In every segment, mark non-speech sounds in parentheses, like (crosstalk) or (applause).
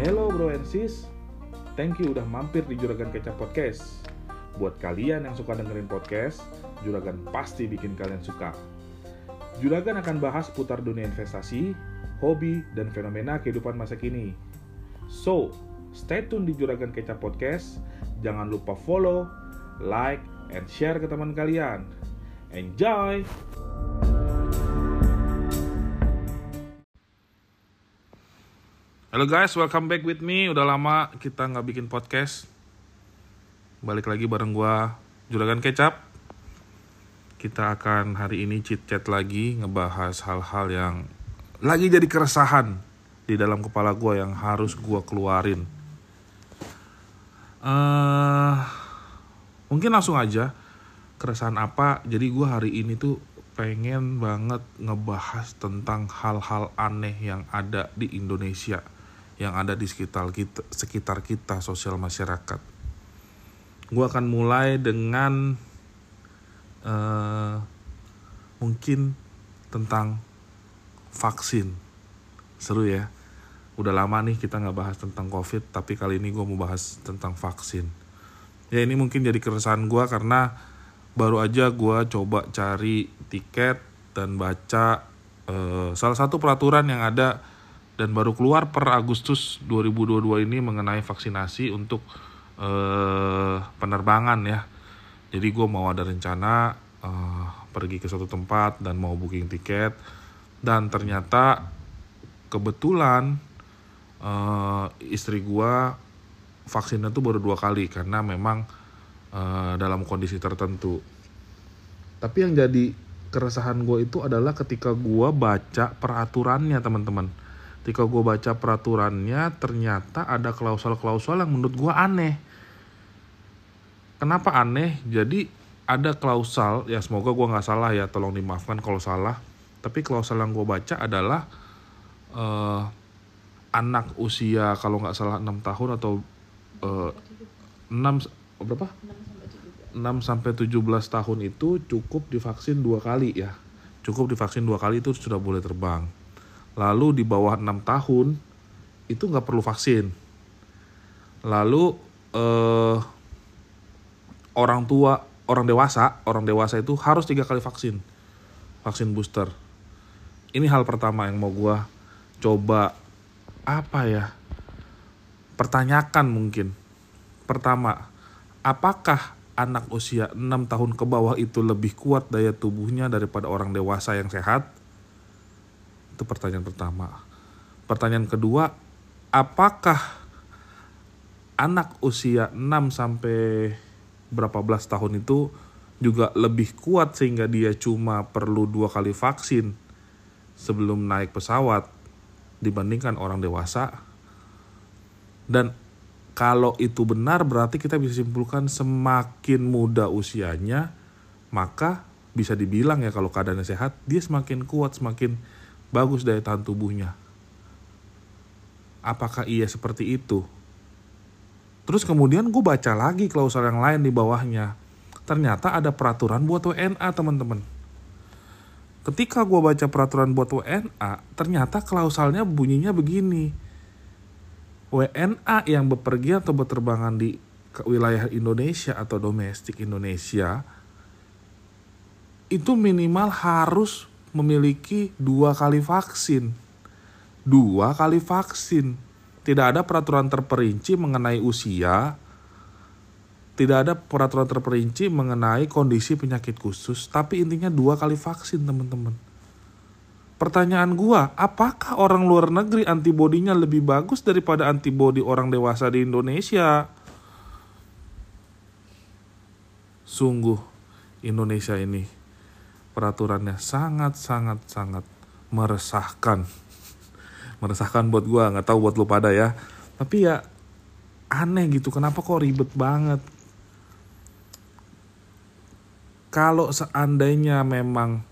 Hello bro and sis, thank you udah mampir di Juragan Kecap Podcast. Buat kalian yang suka dengerin podcast, Juragan pasti bikin kalian suka. Juragan akan bahas putar dunia investasi, hobi, dan fenomena kehidupan masa kini. So, stay tune di Juragan Kecap Podcast. Jangan lupa follow, like, and share ke teman kalian. Enjoy! Halo guys, welcome back with me. Udah lama kita nggak bikin podcast. Balik lagi bareng gua Juragan Kecap. Kita akan hari ini chit chat lagi ngebahas hal-hal yang lagi jadi keresahan di dalam kepala gua yang harus gua keluarin. eh mungkin langsung aja keresahan apa. Jadi gua hari ini tuh pengen banget ngebahas tentang hal-hal aneh yang ada di Indonesia yang ada di sekitar kita, sekitar kita sosial masyarakat. Gue akan mulai dengan uh, mungkin tentang vaksin. Seru ya. Udah lama nih kita nggak bahas tentang COVID, tapi kali ini gue mau bahas tentang vaksin. Ya ini mungkin jadi keresahan gue karena baru aja gue coba cari tiket dan baca uh, salah satu peraturan yang ada dan baru keluar per Agustus 2022 ini mengenai vaksinasi untuk uh, penerbangan ya. Jadi gue mau ada rencana uh, pergi ke suatu tempat dan mau booking tiket dan ternyata kebetulan uh, istri gue vaksinnya tuh baru dua kali karena memang uh, dalam kondisi tertentu. Tapi yang jadi keresahan gue itu adalah ketika gue baca peraturannya teman-teman ketika gue baca peraturannya ternyata ada klausul-klausul yang menurut gue aneh. Kenapa aneh? Jadi ada klausul ya semoga gue nggak salah ya tolong dimaafkan kalau salah. Tapi klausul yang gue baca adalah uh, anak usia kalau nggak salah 6 tahun atau uh, 6 berapa? 6 sampai 17 tahun itu cukup divaksin dua kali ya. Cukup divaksin dua kali itu sudah boleh terbang lalu di bawah 6 tahun itu nggak perlu vaksin. Lalu eh, orang tua orang dewasa orang dewasa itu harus tiga kali vaksin. Vaksin booster. Ini hal pertama yang mau gue coba apa ya pertanyakan mungkin. Pertama apakah anak usia 6 tahun ke bawah itu lebih kuat daya tubuhnya daripada orang dewasa yang sehat itu pertanyaan pertama. Pertanyaan kedua, apakah anak usia 6 sampai berapa belas tahun itu juga lebih kuat sehingga dia cuma perlu dua kali vaksin sebelum naik pesawat dibandingkan orang dewasa? Dan kalau itu benar berarti kita bisa simpulkan semakin muda usianya maka bisa dibilang ya kalau keadaannya sehat dia semakin kuat semakin bagus daya tahan tubuhnya. Apakah iya seperti itu? Terus kemudian gue baca lagi klausul yang lain di bawahnya. Ternyata ada peraturan buat WNA teman-teman. Ketika gue baca peraturan buat WNA, ternyata klausalnya bunyinya begini. WNA yang bepergian atau berterbangan di wilayah Indonesia atau domestik Indonesia itu minimal harus memiliki dua kali vaksin. Dua kali vaksin. Tidak ada peraturan terperinci mengenai usia. Tidak ada peraturan terperinci mengenai kondisi penyakit khusus. Tapi intinya dua kali vaksin teman-teman. Pertanyaan gua, apakah orang luar negeri antibodinya lebih bagus daripada antibodi orang dewasa di Indonesia? Sungguh Indonesia ini peraturannya sangat sangat sangat meresahkan. (laughs) Meresahkan buat gue nggak tahu buat lo pada ya. Tapi ya aneh gitu kenapa kok ribet banget? Kalau seandainya memang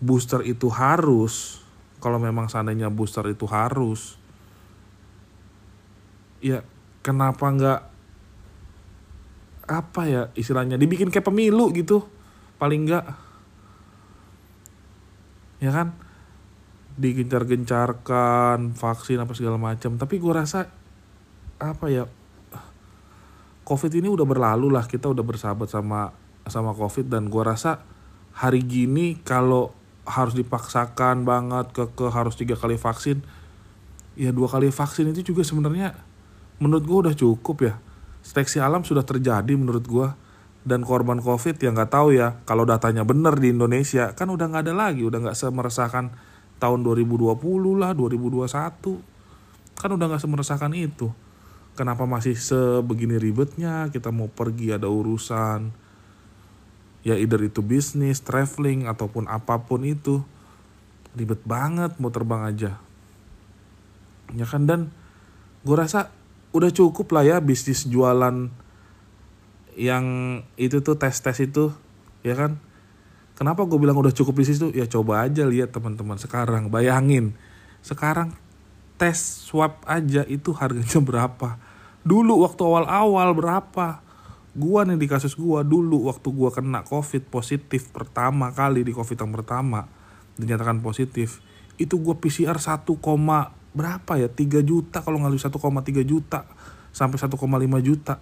booster itu harus kalau memang seandainya booster itu harus ya kenapa nggak apa ya istilahnya dibikin kayak pemilu gitu paling nggak ya kan? Digencar-gencarkan vaksin apa segala macam. Tapi gue rasa apa ya covid ini udah berlalu lah. Kita udah bersahabat sama sama covid. Dan gue rasa hari gini kalau harus dipaksakan banget ke ke harus tiga kali vaksin ya dua kali vaksin itu juga sebenarnya menurut gue udah cukup ya. Seleksi alam sudah terjadi menurut gue dan korban covid yang nggak tahu ya kalau datanya benar di Indonesia kan udah nggak ada lagi udah nggak semeresahkan tahun 2020 lah 2021 kan udah nggak semeresahkan itu. Kenapa masih sebegini ribetnya? Kita mau pergi ada urusan ya either itu bisnis traveling ataupun apa pun itu. Ribet banget mau terbang aja. Ya kan? Dan gue rasa udah cukup lah ya bisnis jualan yang itu tuh tes tes itu ya kan? Kenapa gue bilang udah cukup bisnis tuh ya coba aja lihat teman-teman sekarang. Bayangin sekarang tes swab aja itu harganya (laughs) berapa? Dulu waktu awal-awal berapa? Gua nih di kasus gua dulu waktu gua kena covid positif pertama kali di covid yang pertama dinyatakan positif itu gua PCR 1, berapa ya? 3 juta kalau nggak 1,3 juta sampai 1,5 juta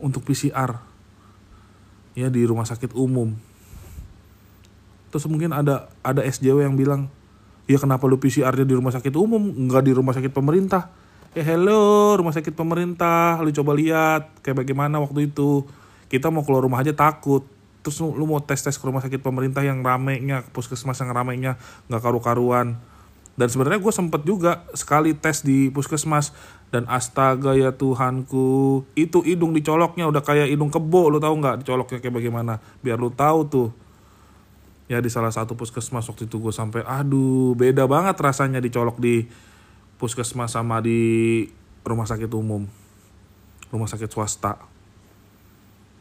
untuk PCR ya di rumah sakit umum. Terus mungkin ada ada SJW yang bilang ya kenapa lu PCR-nya di rumah sakit umum nggak di rumah sakit pemerintah? Ya hello rumah sakit pemerintah lu coba lihat kayak bagaimana waktu itu. Kita mau keluar rumah aja takut. Terus lu, lu mau tes tes ke rumah sakit pemerintah yang ramenya puskesmas yang ramenya nggak karu-karuan dan sebenarnya gue sempet juga sekali tes di puskesmas. Dan astaga ya Tuhanku itu hidung dicoloknya udah kayak hidung kebo lu tahu nggak dicoloknya kayak bagaimana? Biar lu tahu tuh. Ya di salah satu puskesmas waktu itu gue sampai aduh beda banget rasanya dicolok di puskesmas sama di rumah sakit umum. Rumah sakit swasta.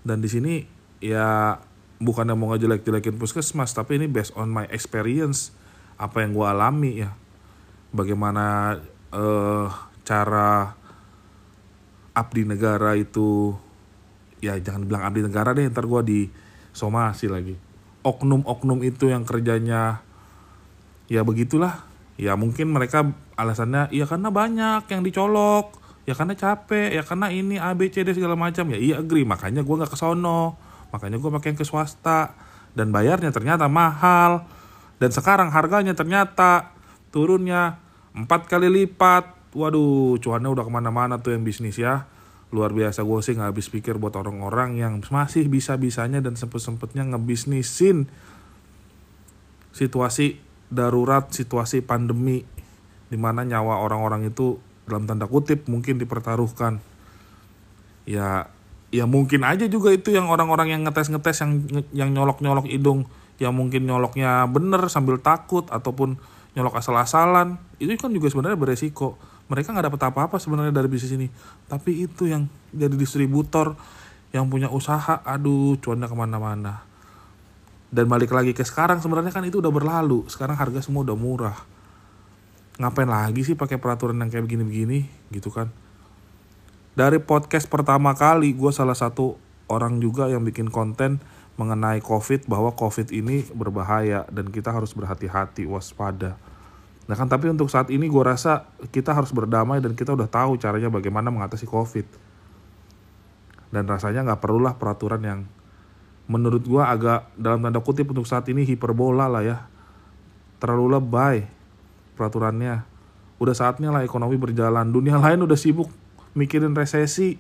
Dan di sini ya bukannya mau ngejelek-jelekin puskesmas tapi ini based on my experience. Apa yang gue alami ya bagaimana uh, cara abdi negara itu ya jangan bilang abdi negara deh ntar gue di somasi lagi. Oknum-oknum itu yang kerjanya ya begitulah. Ya mungkin mereka alasannya ya karena banyak yang dicolok ya karena capek ya karena ini A B C D segala macam. Ya iya agree. Makanya gue nggak ke sono. Makanya gue pakai yang ke swasta. Dan bayarnya ternyata mahal. Dan sekarang harganya ternyata turunnya empat kali lipat. Waduh cuannya udah ke mana-mana tuh yang bisnis ya. Luar biasa gue sih nggak habis pikir buat orang-orang yang masih bisa-bisanya dan sempet-sempetnya ngebisnisin situasi darurat situasi pandemi di mana nyawa orang-orang itu dalam tanda kutip mungkin dipertaruhkan. Ya ya mungkin aja juga itu yang orang-orang yang ngetes-ngetes yang yang nyolok-nyolok hidung yang mungkin nyoloknya bener sambil takut ataupun nyolok asal-asalan. Itu kan juga sebenarnya beresiko. Mereka nggak dapat apa-apa sebenarnya dari bisnis ini. Tapi itu yang jadi distributor yang punya usaha aduh cuannya ke mana-mana. Dan balik lagi ke sekarang sebenarnya kan itu udah berlalu. Sekarang harga semua udah murah. Ngapain lagi sih pakai peraturan yang kayak begini-begini? Gitu kan. Dari podcast pertama kali gue salah satu orang juga yang bikin konten mengenai COVID bahwa COVID ini berbahaya dan kita harus berhati-hati waspada. Nah kan tapi untuk saat ini gue rasa kita harus berdamai dan kita udah tahu caranya bagaimana mengatasi COVID. Dan rasanya nggak perlulah peraturan yang menurut gue agak dalam tanda kutip untuk saat ini hiperbola lah ya. Terlalu lebay peraturannya. Udah saatnya lah ekonomi berjalan. Dunia lain udah sibuk mikirin resesi.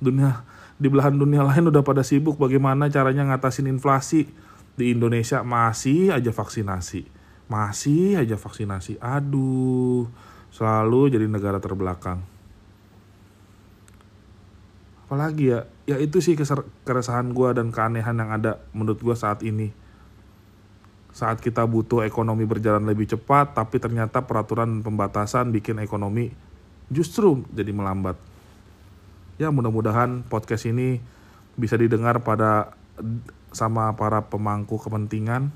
Dunia di belahan dunia lain udah pada sibuk bagaimana caranya ngatasin inflasi. Di Indonesia masih aja vaksinasi. Masih aja vaksinasi. Aduh, selalu jadi negara terbelakang. Apalagi ya, ya itu sih keresahan gue dan keanehan yang ada menurut gue saat ini. Saat kita butuh ekonomi berjalan lebih cepat, tapi ternyata peraturan pembatasan bikin ekonomi justru jadi melambat ya mudah-mudahan podcast ini bisa didengar pada sama para pemangku kepentingan.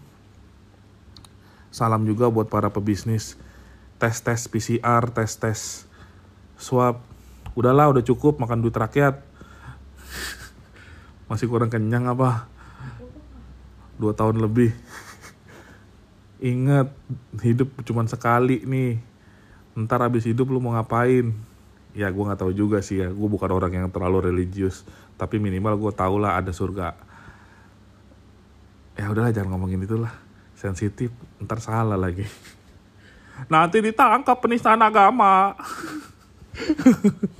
Salam juga buat para pebisnis tes-tes PCR, tes-tes swab. Udahlah, udah cukup makan duit rakyat. (laughs) Masih kurang kenyang apa? Dua tahun lebih. inget hidup cuma sekali nih ntar habis hidup lu mau ngapain ya gue nggak tahu juga sih ya. Gue bukan orang yang terlalu religius. Tapi minimal gue tau lah ada surga. Ya udahlah jangan ngomongin itulah. Sensitif ntar salah lagi. (laughs) Nanti ditangkap penistaan agama. (laughs)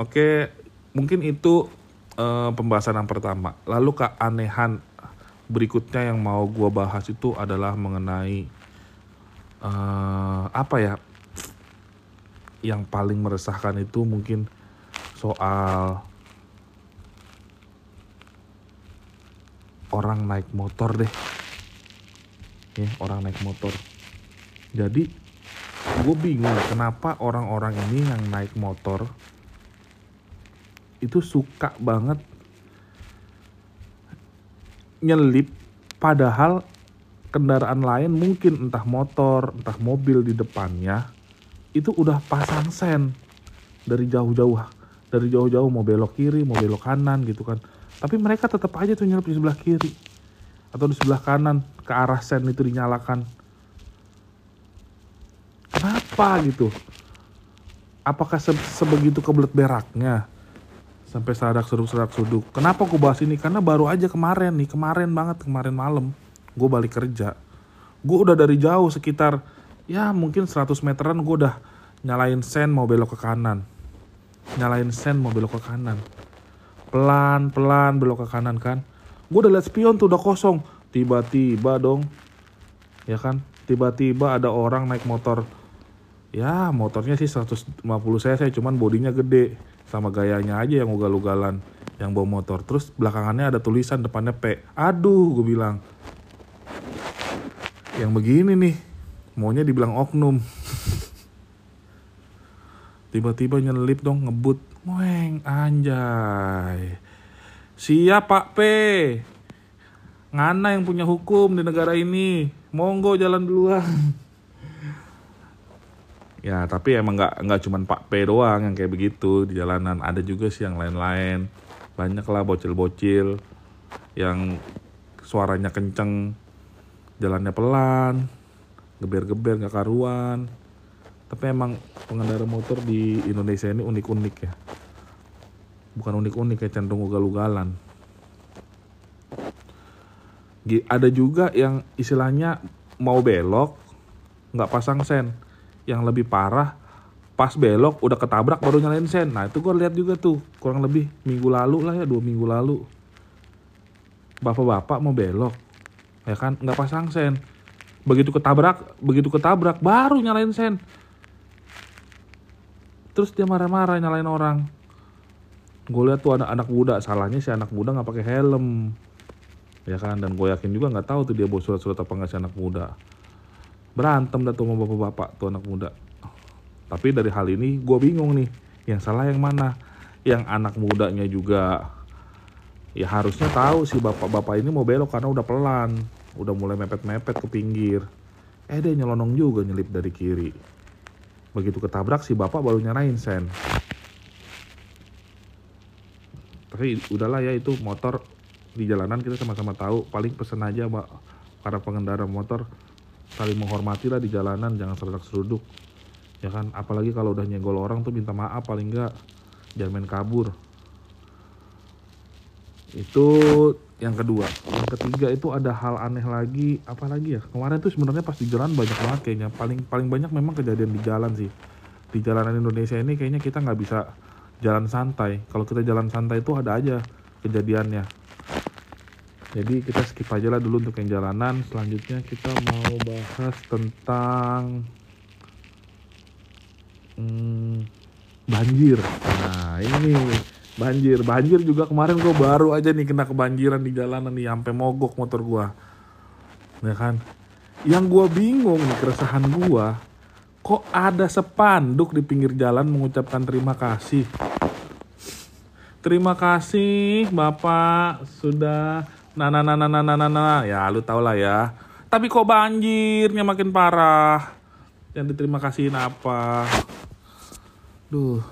Oke, mungkin itu uh, pembahasan yang pertama. Lalu keanehan berikutnya yang mau gue bahas itu adalah mengenai uh, apa ya? Yang paling meresahkan itu mungkin soal orang naik motor deh. Ya, orang naik motor. Jadi gue bingung kenapa orang-orang ini yang naik motor itu suka banget nyelip padahal kendaraan lain mungkin entah motor entah mobil di depannya itu udah pasang sen dari jauh-jauh dari jauh-jauh mau belok kiri mau belok kanan gitu kan. Tapi mereka tetap aja tuh nyelip di sebelah kiri atau di sebelah kanan ke arah sen itu dinyalakan. Kenapa gitu? Apakah se sebegitu kebelet beraknya? Sampai sadak seruk sadak suduk. Kenapa gue bahas ini? Karena baru aja kemarin nih kemarin banget kemarin malam gue balik kerja. Gue udah dari jauh sekitar ya mungkin 100 meteran gue udah nyalain sen mau belok ke kanan. Nyalain sen mau belok ke kanan. Pelan pelan belok ke kanan kan. Gue udah liat spion tuh udah kosong. Tiba-tiba dong. Ya kan? Tiba-tiba ada orang naik motor. Ya motornya sih 150 cc cuman bodinya gede. Sama gayanya aja yang ugal-ugalan yang bawa motor. Terus belakangannya ada tulisan depannya P. Aduh gue bilang. Yang begini nih maunya dibilang oknum. Tiba-tiba nyelip dong ngebut. Weng anjay. Siap pak P. Ngana yang punya hukum di negara ini? Monggo jalan duluan. Ya tapi emang nggak nggak cuman Pak P doang yang kayak begitu di jalanan. Ada juga sih yang lain-lain. Banyak lah bocil-bocil yang suaranya kenceng jalannya pelan geber-geber nggak karuan. Tapi emang pengendara motor di Indonesia ini unik-unik ya. Bukan unik-unik ya cenderung ugal-ugalan. Ada juga yang istilahnya mau belok nggak pasang sen. Yang lebih parah pas belok udah ketabrak baru nyalain sen. Nah itu gue lihat juga tuh kurang lebih minggu lalu lah ya dua minggu lalu. Bapak-bapak mau belok ya kan? Nggak pasang sen begitu ketabrak begitu ketabrak baru nyalain sen. Terus dia marah-marah nyalain orang. Gue lihat tuh anak-anak muda salahnya si anak muda nggak pakai helm. Ya kan? Dan gue yakin juga nggak tahu tuh dia bawa surat-surat apa nggak si anak muda. Berantem dah tuh sama bapak-bapak tuh anak muda. Tapi dari hal ini gue bingung nih yang salah yang mana? Yang anak mudanya juga ya harusnya tahu si bapak-bapak ini mau belok karena udah pelan udah mulai mepet-mepet ke pinggir. Eh dia nyelonong juga nyelip dari kiri. Begitu ketabrak si bapak baru nyarain sen. Tapi udahlah ya itu motor di jalanan kita sama-sama tahu. Paling pesen aja mbak para pengendara motor. Saling menghormati lah di jalanan jangan seredak seruduk. Ya kan? Apalagi kalau udah nyenggol orang tuh minta maaf paling enggak jangan main kabur. Itu yang kedua. Yang ketiga itu ada hal aneh lagi. Apa lagi ya? Kemarin tuh sebenarnya pas di jalan banyak banget kayaknya. Paling paling banyak memang kejadian di jalan sih. Di jalanan Indonesia ini kayaknya kita nggak bisa jalan santai. Kalau kita jalan santai itu ada aja kejadiannya. Jadi kita skip aja lah dulu untuk yang jalanan. Selanjutnya kita mau bahas tentang hmm, banjir. Nah ini banjir banjir juga kemarin gue baru aja nih kena kebanjiran di jalanan nih sampai mogok motor gue ya kan yang gue bingung nih keresahan gue kok ada sepanduk di pinggir jalan mengucapkan terima kasih terima kasih bapak sudah Nah, nah, nah, nah, nah, nah, nah, ya lu tau lah ya. Tapi kok banjirnya makin parah. Yang diterima kasihin apa? Duh,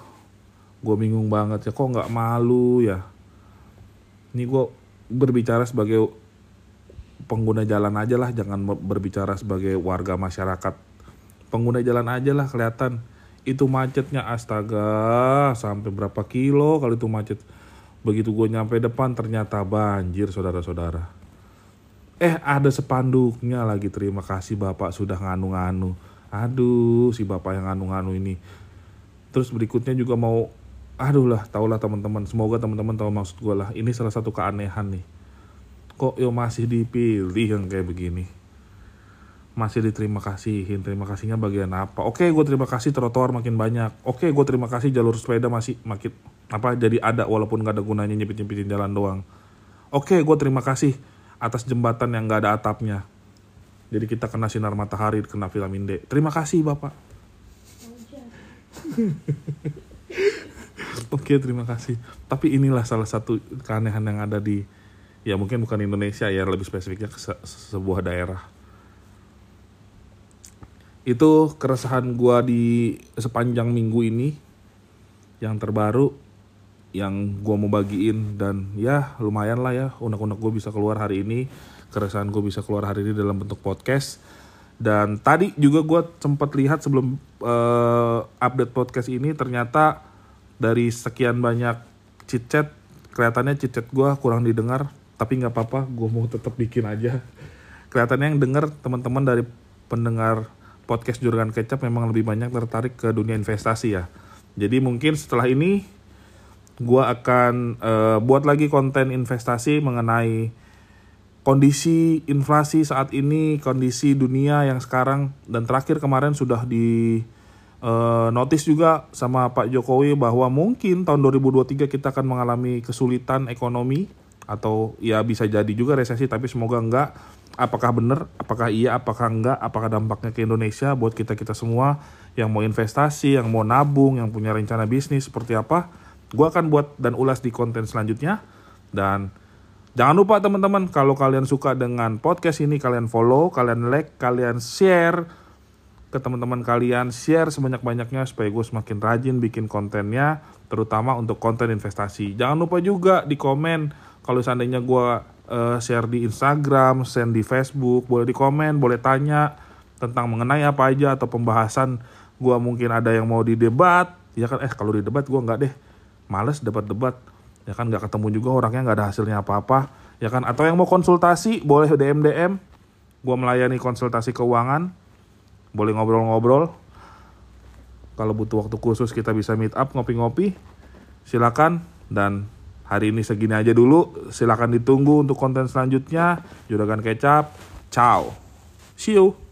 gue bingung banget ya. Kok nggak malu ya? Ini gue berbicara sebagai pengguna jalan aja lah jangan berbicara sebagai warga masyarakat. Pengguna jalan aja lah kelihatan. Itu macetnya astaga sampai berapa kilo kalau itu macet. Begitu gue nyampe depan ternyata banjir saudara-saudara. Eh ada sepanduknya lagi terima kasih bapak sudah nganu-nganu. Aduh si bapak yang nganu-nganu ini. Terus berikutnya juga mau aduh lah tau lah teman-teman. Semoga teman-teman tahu maksud gue lah. Ini salah satu keanehan nih. Kok yo masih dipilih yang kayak begini? Masih diterima kasihin. Terima kasihnya bagian apa? Oke gue terima kasih trotoar makin banyak. Oke gue terima kasih jalur sepeda masih makin apa jadi ada walaupun gak ada gunanya nyepit nyepitin jalan doang. Oke gue terima kasih atas jembatan yang gak ada atapnya. Jadi kita kena sinar matahari kena vitamin D. Terima kasih bapak (laughs) (laughs) Oke terima kasih. Tapi inilah salah satu keanehan yang ada di ya mungkin bukan Indonesia ya lebih spesifiknya ke se sebuah daerah. Itu keresahan gua di sepanjang minggu ini yang terbaru yang gua mau bagiin dan ya lumayan lah ya unek-unek gue bisa keluar hari ini keresahan gue bisa keluar hari ini dalam bentuk podcast dan tadi juga gue sempat lihat sebelum uh, update podcast ini ternyata dari sekian banyak chit chat kelihatannya chit chat gue kurang didengar tapi nggak apa-apa gue mau tetap bikin aja. Kelihatannya yang denger teman-teman dari pendengar podcast juragan kecap memang lebih banyak tertarik ke dunia investasi ya. Jadi mungkin setelah ini gue akan uh, buat lagi konten investasi mengenai kondisi inflasi saat ini, kondisi dunia yang sekarang dan terakhir kemarin sudah di uh, notice juga sama Pak Jokowi bahwa mungkin tahun 2023 kita akan mengalami kesulitan ekonomi atau ya bisa jadi juga resesi tapi semoga enggak. Apakah benar? Apakah iya? Apakah enggak? Apakah dampaknya ke Indonesia buat kita kita semua yang mau investasi yang mau nabung yang punya rencana bisnis seperti apa? Gue akan buat dan ulas di konten selanjutnya. Dan jangan lupa teman-teman kalau kalian suka dengan podcast ini kalian follow kalian like kalian share ke teman-teman kalian share sebanyak-banyaknya supaya gue semakin rajin bikin kontennya terutama untuk konten investasi. Jangan lupa juga di komen. Kalau seandainya gue uh, share di Instagram share di Facebook boleh di komen boleh tanya tentang mengenai apa aja atau pembahasan gue mungkin ada yang mau didebat. Ya kan? Eh kalau di debat gue nggak deh. Males debat-debat ya kan? Nggak ketemu juga orangnya nggak ada hasilnya apa-apa. Ya kan? Atau yang mau konsultasi boleh DM DM gue melayani konsultasi keuangan boleh ngobrol-ngobrol. Kalau butuh waktu khusus kita bisa meet up ngopi-ngopi. Silakan dan hari ini segini aja dulu. Silakan ditunggu untuk konten selanjutnya. Juragan Kecap. Ciao. See you.